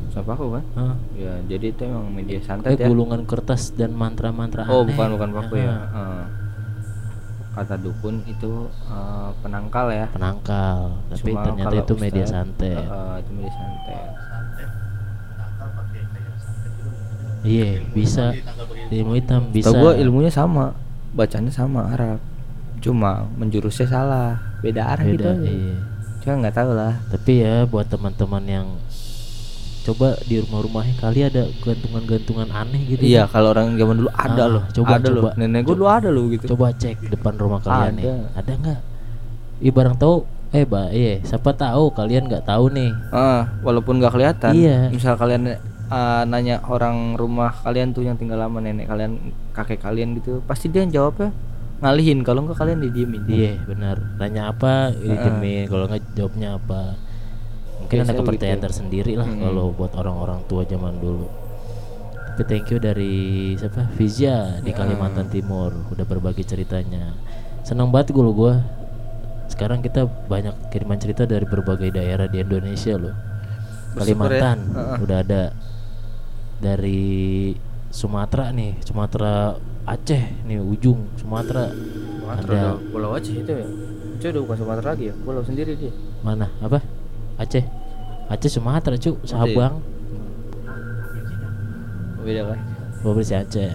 Sama Paku kan? Hah. Ya, jadi itu emang media santet ya. gulungan kertas dan mantra-mantra Oh, aneh. bukan bukan Paku ya. Ah, Ah. Kata dukun itu eh, penangkal ya. Penangkal, tapi Cuma ternyata itu media santet. eh, itu media santet. Iya, bisa. Ilmu hitam bisa. Tahu gua ilmunya sama, bacanya sama Arab. Cuma menjurusnya salah, beda arah gitu. beda. aja. Iya. Cuma nggak tahu lah. Tapi ya buat teman-teman yang coba di rumah-rumahnya kali ada gantungan-gantungan aneh gitu. Iya, kalau orang zaman dulu ada Ah, loh. coba, ada loh. coba. Nenek gua dulu ada loh gitu. Coba cek depan rumah kalian nih. Ada. Ada nggak? Ih barang tahu eh bah iya siapa tahu kalian nggak tahu nih Ah, walaupun nggak kelihatan. Iya. Misal kalian ah, nanya orang rumah kalian tuh yang tinggal lama nenek kalian, kakek kalian gitu, pasti dia yang jawabnya ngalihin. Kalau nggak kalian didiemin. iya benar nanya apa demi kalau nggak jawabnya apa mungkin ada kepercayaan begitu. tersendiri lah Mm-mm. kalau buat orang-orang tua zaman dulu tapi thank you dari siapa Vizia di Kalimantan Timur udah berbagi ceritanya senang banget gue lo gue sekarang kita banyak kiriman cerita dari berbagai daerah di Indonesia loh ya. Kalimantan Heeh. udah ada dari Sumatera nih Sumatera Aceh nih ujung Sumatera ada Pulau Aceh itu ya. Itu udah bukan Sumatera lagi ya, pulau sendiri dia. mana apa Aceh Aceh Sumatera cu Sabang Beda kan? provinsi Aceh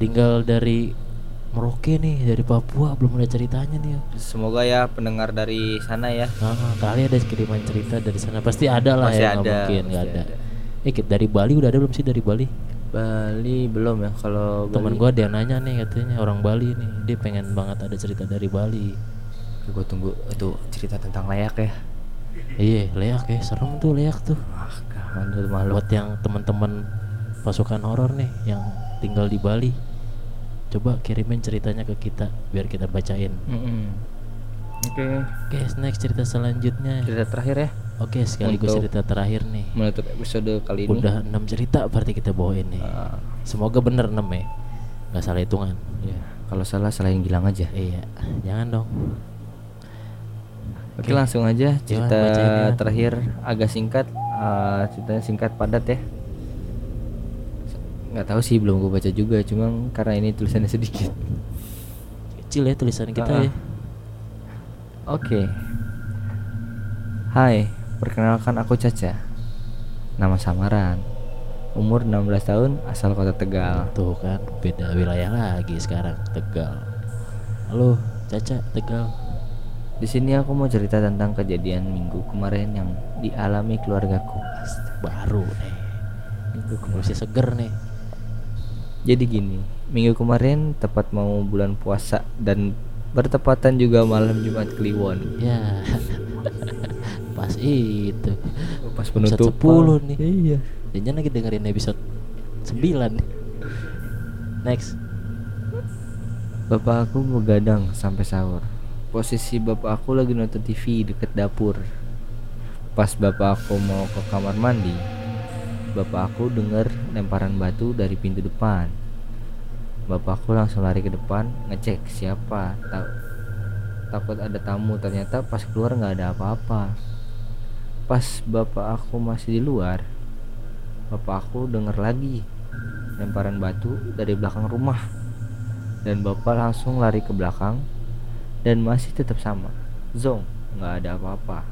tinggal dari Merauke nih dari Papua belum ada ceritanya nih Semoga ya pendengar dari sana ya. ah, kali ada kiriman cerita dari sana pasti ada lah Pasti ya ada, mungkin nggak ada. ada. Eh dari Bali udah ada belum sih dari Bali Bali belum ya kalau teman gua dia nanya nih katanya orang Bali nih dia pengen banget ada cerita dari Bali Gue tunggu itu cerita tentang layak ya. iya leak ya serem tuh leak tuh Ah, kan malu. buat yang teman-teman pasukan horor nih yang tinggal di Bali coba kirimin ceritanya ke kita biar kita bacain Mm-mm. Oke, oke next cerita selanjutnya cerita terakhir ya. Oke sekaligus Untuk- cerita terakhir nih Menutup episode kali ini. udah enam cerita berarti kita bawain nih Ah, semoga bener 6 ya nggak salah hitungan ya, kalau salah selain Gilang aja. iya jangan dong Oke, langsung aja cerita bacain ya. terakhir agak singkat. Ah, ceritanya singkat padat ya. Nggak tahu sih belum gue baca juga, cuma karena ini tulisannya sedikit. kecil ya tulisan kita Ah, ya Oke. Hai, perkenalkan aku Caca. Nama samaran. Umur 16 tahun, asal kota Tegal. tuh kan beda wilayah lagi sekarang Tegal halo Caca Tegal Di sini aku mau cerita tentang kejadian minggu kemarin yang dialami keluargaku. baru nih Minggu kemarin. masih seger nih Jadi gini, minggu kemarin tepat mau bulan puasa dan bertepatan juga malam Jumat Kliwon. ya *laughs* itu Pas penutupan. 10 nih. Iya. jangan lagi dengerin episode 9 nih next Bapak aku begadang sampai sahur. Posisi bapak aku lagi nonton TV deket dapur. Pas bapak aku mau ke kamar mandi, bapak aku dengar lemparan batu dari pintu depan. Bapak aku langsung lari ke depan ngecek siapa. Ta- takut ada tamu, ternyata pas keluar nggak ada apa-apa. Pas bapak aku masih di luar, bapak aku dengar lagi lemparan batu dari belakang rumah. Dan bapak langsung lari ke belakang dan masih tetap sama. Zong nggak ada apa-apa.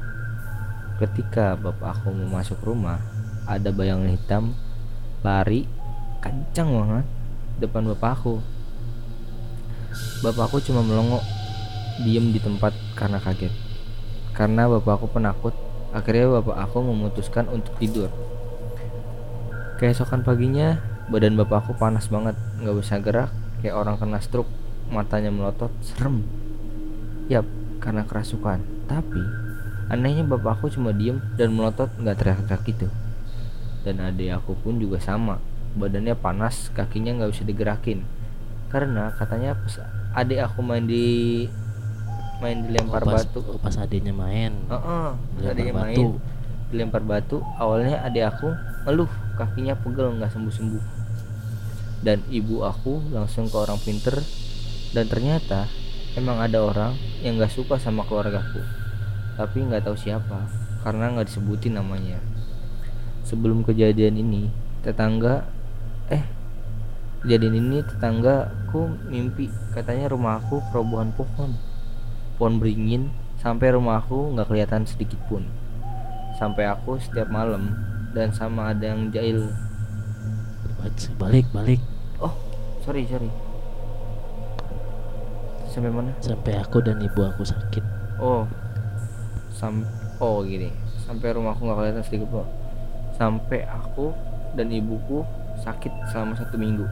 Ketika bapak aku mau masuk rumah ada bayangan hitam lari kencang banget depan bapak aku. Bapak aku cuma melongo diem di tempat karena kaget. Karena bapak aku penakut akhirnya bapak aku memutuskan untuk tidur. Keesokan paginya badan bapak aku panas banget nggak bisa gerak kayak orang kena stroke matanya melotot serem. Yap karena kerasukan. Tapi anehnya bapak aku cuma diem dan melotot nggak teriak-teriak gitu. Dan adik aku pun juga sama badannya panas kakinya nggak bisa digerakin. Karena katanya adik aku main di main dilempar Oh, pas, batu. oh, pas adiknya main. Heeh, Dilempar adiknya main batu. dilempar batu. Awalnya adik aku ngeluh kakinya pegel nggak sembuh sembuh dan ibu aku langsung ke orang pinter. Dan ternyata emang ada orang yang nggak suka sama keluargaku. Tapi nggak tahu siapa karena nggak disebutin namanya. Sebelum kejadian ini tetangga eh kejadian ini tetanggaku mimpi. Katanya rumah aku kerobohan pohon pohon beringin sampai rumah aku nggak kelihatan sedikit pun. Sampai aku setiap malam dan sama ada yang jahil. Balik balik. Oh sorry sorry. Sampai mana? Sampai aku dan ibu aku sakit. Oh sam oh gini. Sampai rumahku nggak kelihatan sedikit pun. Sampai aku dan ibuku sakit selama satu minggu.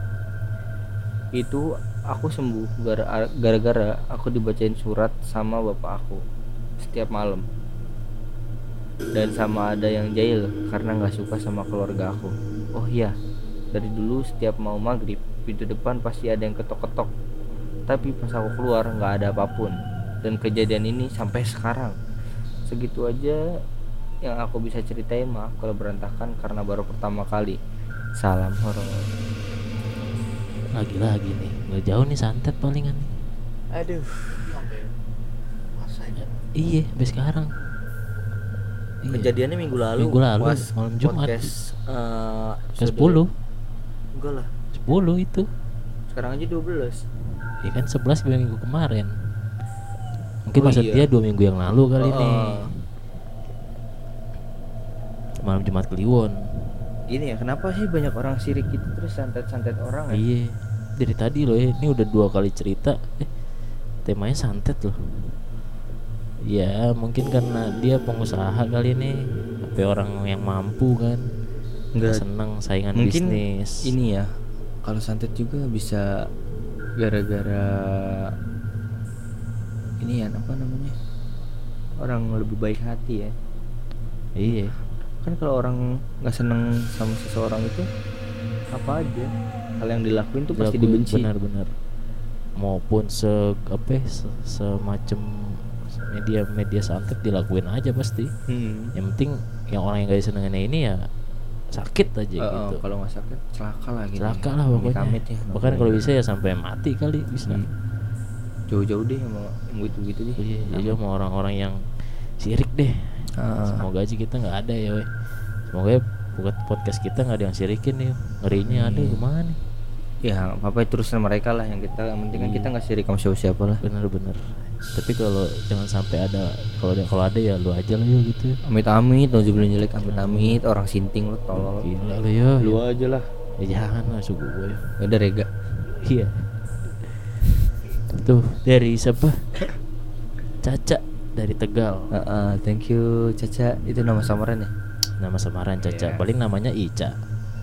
Itu aku sembuh gara- gara-gara aku dibacain surat sama bapak aku setiap malam. Dan sama ada yang jahil karena nggak suka sama keluarga aku. Oh iya dari dulu setiap mau maghrib pintu depan pasti ada yang ketok-ketok. Tapi pas aku keluar nggak ada apa pun. Dan kejadian ini sampai sekarang. Segitu aja yang aku bisa ceritain mah kalau berantakan karena baru pertama kali. Salam horor lagi-lagi nih nggak jauh nih santet palingan. Nih aduh. Ya iya sampai sekarang. Iya. kejadiannya minggu lalu. Minggu lalu, pas malam Jumat. podcast eh, ke 10 enggak lah. 10 itu. Sekarang aja 12 ya kan 11 dua minggu kemarin. Mungkin Oh, maksud iya. dia dua minggu yang lalu kali nih. Heeh. malam Jumat Kliwon ini ya kenapa sih banyak orang sirik gitu terus santet-santet orang ya? Iya dari tadi loh ya ini udah dua kali cerita. Eh temanya santet loh. Ya mungkin karena dia pengusaha kali ini. Tapi orang yang mampu kan. Nggak- seneng saingan mungkin bisnis. ini ya kalau santet juga bisa gara-gara ini ya apa namanya? Orang lebih baik hati ya. Iya kan kalau orang nggak seneng sama seseorang itu apa aja? Hal yang dilakuin tuh pasti Dilakuin dibenci. benar-benar. Maupun se apa ya, se, semacam media media santet dilakuin aja pasti. Hmm. yang penting yang orang yang gak disenenginnya ini ya sakit aja oh, gitu. kalau nggak sakit celaka lah gitu celaka lah pokoknya. Ya bahkan kalau bisa ya sampai mati kali bisa. Hmm. jauh-jauh deh sama yang gitu gitu deh. Iya jadi sama orang-orang yang sirik deh Ah. semoga aja kita nggak ada ya weh semoga ya buat podcast kita nggak ada yang sirikin nih ngerinya. Ada Iya. gimana nih? Ya apa terusan mereka lah yang kita. Yang penting kan Iya. kita nggak sirik sama siapa lah. Bener-bener tapi kalau jangan sampai ada kalau ada kalau ada ya lu aja lah yuk gitu. Amit amit nauzubillah jelek amit amit orang sinting lo tolol. Gila lu ya lu aja lah. Ya jangan lah suku gue ya. ya udah rega. Iya. Tuh dari siapa? Caca dari Tegal Ah, ah, thank you Caca itu nama samaran ya nama samaran Caca Iya. paling namanya Ica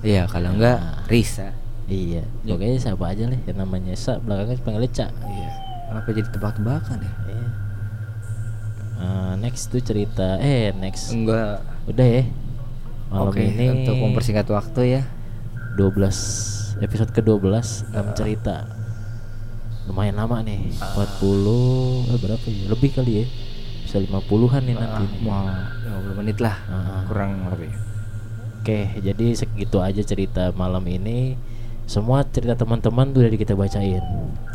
Iya, kalau enggak Nah. Risa. Iya, pokoknya siapa aja lah yang namanya Sa belakangnya panggilnya Ca. Iya. Kenapa jadi tebak-tebakan ya? Iya. Eh, next tuh cerita eh next Enggak. udah ya. Malam Oke, ini untuk mempersingkat waktu ya. 12 episode ke-12 6 cerita. Lumayan lama nih. 40 eh berapa ya? Lebih kali ya. Bisa 50-an nih nanti. Nih. mau 50 menit lah. Ah. Kurang lebih. Oke, jadi segitu aja cerita malam ini. Semua cerita teman-teman udah kita bacain.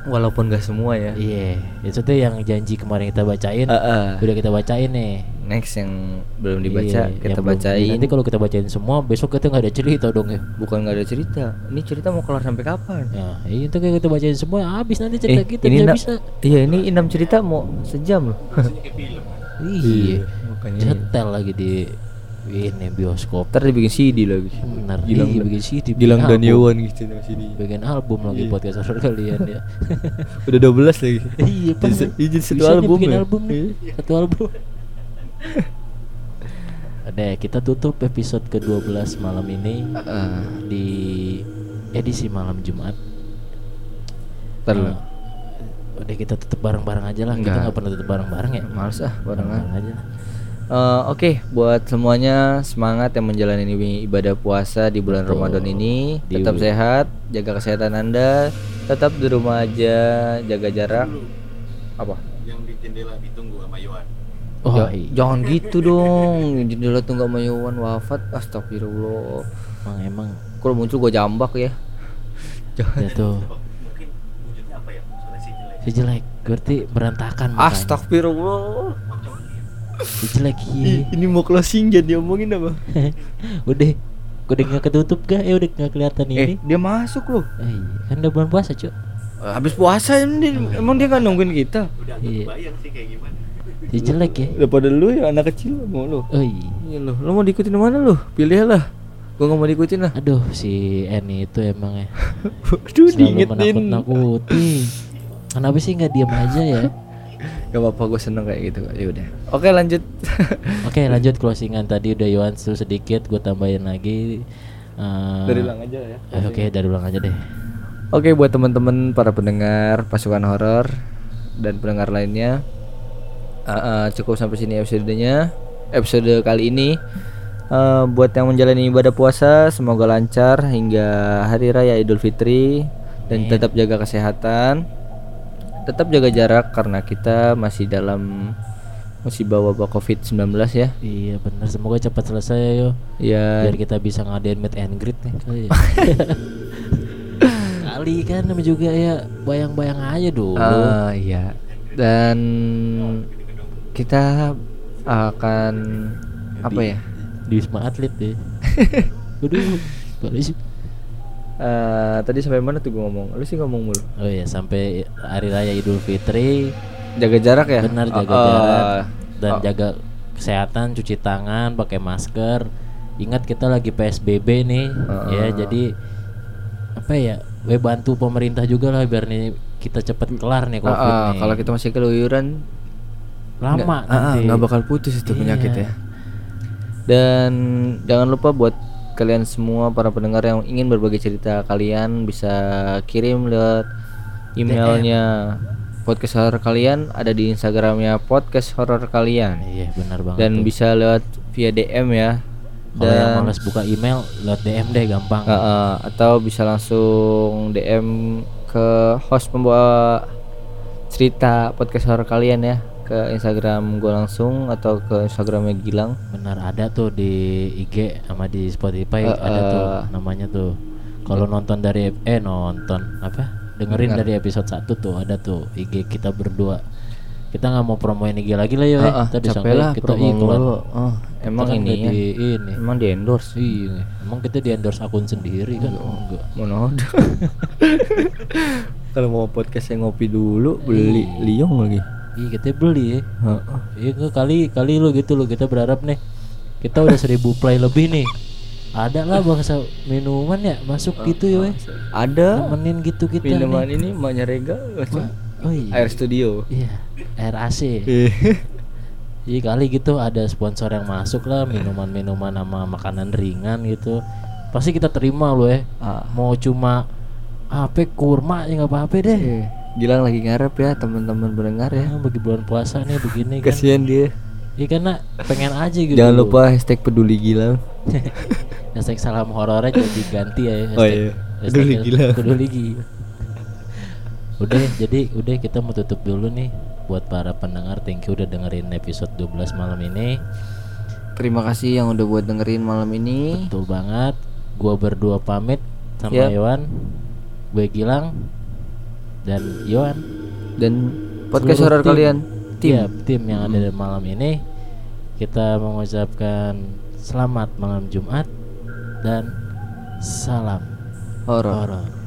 Walaupun gak semua ya. Iya, itu tuh yang janji kemarin kita bacain. Ah, ah. Udah kita bacain nih. Next yang belum dibaca Iya, kita yang belum- bacain. Nanti kalau kita bacain semua, besok kita nggak ada cerita dong ya. Bukan nggak ada cerita. Ini cerita mau kelar sampai kapan? Ya, iya, itu kayak kita bacain semua, habis nanti cerita kita Eh, ini bisa. Iya, ini enam cerita mau sejam loh. Iya, makanya. setel lagi di ini bioskop. Ntar dibikin CD lagi. Bener, Gilang, iya, bikin CD, Gilang album. Daniawan gitu nama CD. Bikin album lagi Iya. podcast horor kalian ya. *laughs* Udah 12 lagi. iya, iya, jadi satu album bikin ya? album nih. Iya. Satu album. Ada kita tutup episode ke-12 malam ini di edisi malam Jumat. Ntar lu. Eh, udah kita tutup bareng-bareng aja lah. Kita nggak pernah tutup bareng-bareng ya. Males ah barengan. aja. Eh, Oke, buat semuanya semangat yang menjalani ini ibadah puasa di bulan Betul. Ramadan ini. Di- Tetap sehat, jaga kesehatan Anda. Tetap di rumah aja, jaga jarak. Apa? yang di jendela ditunggu sama Yohan. Oh, iya. jangan gitu dong. Jendela tunggu sama Yowan wafat. Astagfirullah. emang emang Kalau muncul gua jambak ya. Jangan. ya tuh Oh, mungkin wujudnya apa ya? Soalnya si jelek. si jelek, berarti berantakan. Astagfirullah. Jelek iya. Ih, ini mau closing jadi diomongin apa? *laughs* udah, udah nggak ketutup gak? Ya udah nggak kelihatan Eh, ini. dia masuk loh. Eh, iya. kan udah bulan puasa cuy. Habis puasa ini emang dia nggak nungguin kita. Udah agak Iya. kebayang sih kayak gimana. Si jelek ya. Daripada lu ya anak kecil mau lu. Oh iya. Iya lu, lu mau diikutin mana lu? Pilih lah. Gua nggak mau diikutin lah. Aduh si Eni itu emang ya *laughs* Aduh, selalu diingetin. menakut-nakuti. Kenapa sih nggak diam aja ya? Gak apa-apa, gue seneng kayak gitu. Ya udah. Oke lanjut. *laughs* Oke lanjut closingan tadi udah Yohan tuh sedikit, gue tambahin lagi. Eh, Dari ulang aja ya. eh, Oke dari ulang aja deh. Oke buat teman-teman para pendengar pasukan horor dan pendengar lainnya, eh, eh, cukup sampai sini episodenya. Episode kali ini. Eh, buat yang menjalani ibadah puasa, semoga lancar hingga hari raya Idul Fitri dan Amin. tetap jaga kesehatan, tetap jaga jarak karena kita masih dalam musibah wabah COVID-19 ya. Iya bener semoga cepat selesai yo. Ya, Biar kita bisa ngadain meet and greet nih kali ya. *laughs* kali kan namanya juga ya bayang-bayang aja dulu. Ah iya. Dan kita akan apa ya? Di Wisma Atlet deh. *laughs* Sih. Eh, tadi sampai mana tuh gue ngomong? Lu sih ngomong mulu. Oh iya sampai hari raya Idul Fitri Jaga jarak ya? benar jaga Oh, jarak oh. dan Oh. jaga kesehatan, cuci tangan, pakai masker. Ingat kita lagi PSBB nih, Oh. ya jadi apa ya? We bantu pemerintah juga lah biar nih kita cepet kelar nih COVID ah, nih. kalau kita masih keluyuran lama nggak- nanti. nggak bakal putus itu penyakit Iya. ya. Dan jangan lupa buat kalian semua para pendengar yang ingin berbagi cerita kalian bisa kirim lewat emailnya podcast horror kalian ada di instagramnya podcast horror kalian Iya benar banget. dan tuh. bisa lewat via DM ya Kalau yang males buka email lewat DM deh gampang. uh, uh, atau bisa langsung DM ke host pembawa cerita podcast horror kalian ya ke Instagram gue langsung atau ke Instagramnya Gilang Benar ada tuh di IG sama di Spotify Eh, ada tuh eh. namanya tuh. Kalau nonton dari eh nonton apa? Dengerin dari episode 1 tuh ada tuh IG kita berdua. Kita nggak mau promoin IG lagi lah ya. Ah, ah, Tadi capek lah kita iklan. Oh, emang Kita kan ini ya. di ini. Emang di endorse. Iya, emang kita di endorse akun sendiri kan? Enggak. Mana *laughs* ada. Kalau mau podcast yang ngopi dulu beli liong lagi. Iya kita beli ya. Heeh. Iya nggak, kali kali lu gitu lu kita berharap nih kita udah seribu play lebih nih. Ada lah bangsa minuman ya masuk gitu ya weh. Ada Nemenin gitu kita minuman nih. ini maknya Rega Oh iya. Air Studio. Iya, air AC. *laughs* Iya kali gitu ada sponsor yang masuk lah minuman-minuman sama makanan ringan gitu. pasti kita terima loh ya Ah. mau cuma apa kurma ya nggak apa-apa deh Eh, Gilang lagi ngarep ya teman-teman pendengar ya. bagi bulan puasa nih begini kan Kasihan dia. Iya karena pengen aja gitu Jangan lupa hashtag peduli Gilang. *laughs* hashtag salam horornya jadi ganti ya hashtag, Oh iya. Peduli hashtag gila. peduli gila. *laughs* udah jadi udah kita mau tutup dulu nih buat para pendengar thank you udah dengerin episode 12 malam ini Terima kasih yang udah buat dengerin malam ini. betul banget gua berdua pamit sama Yap. Iwan gue Gilang dan Iwan Dan podcast horor kalian tim. Iya, tim yang ada di malam ini. Kita mengucapkan selamat malam Jumat dan salam horor.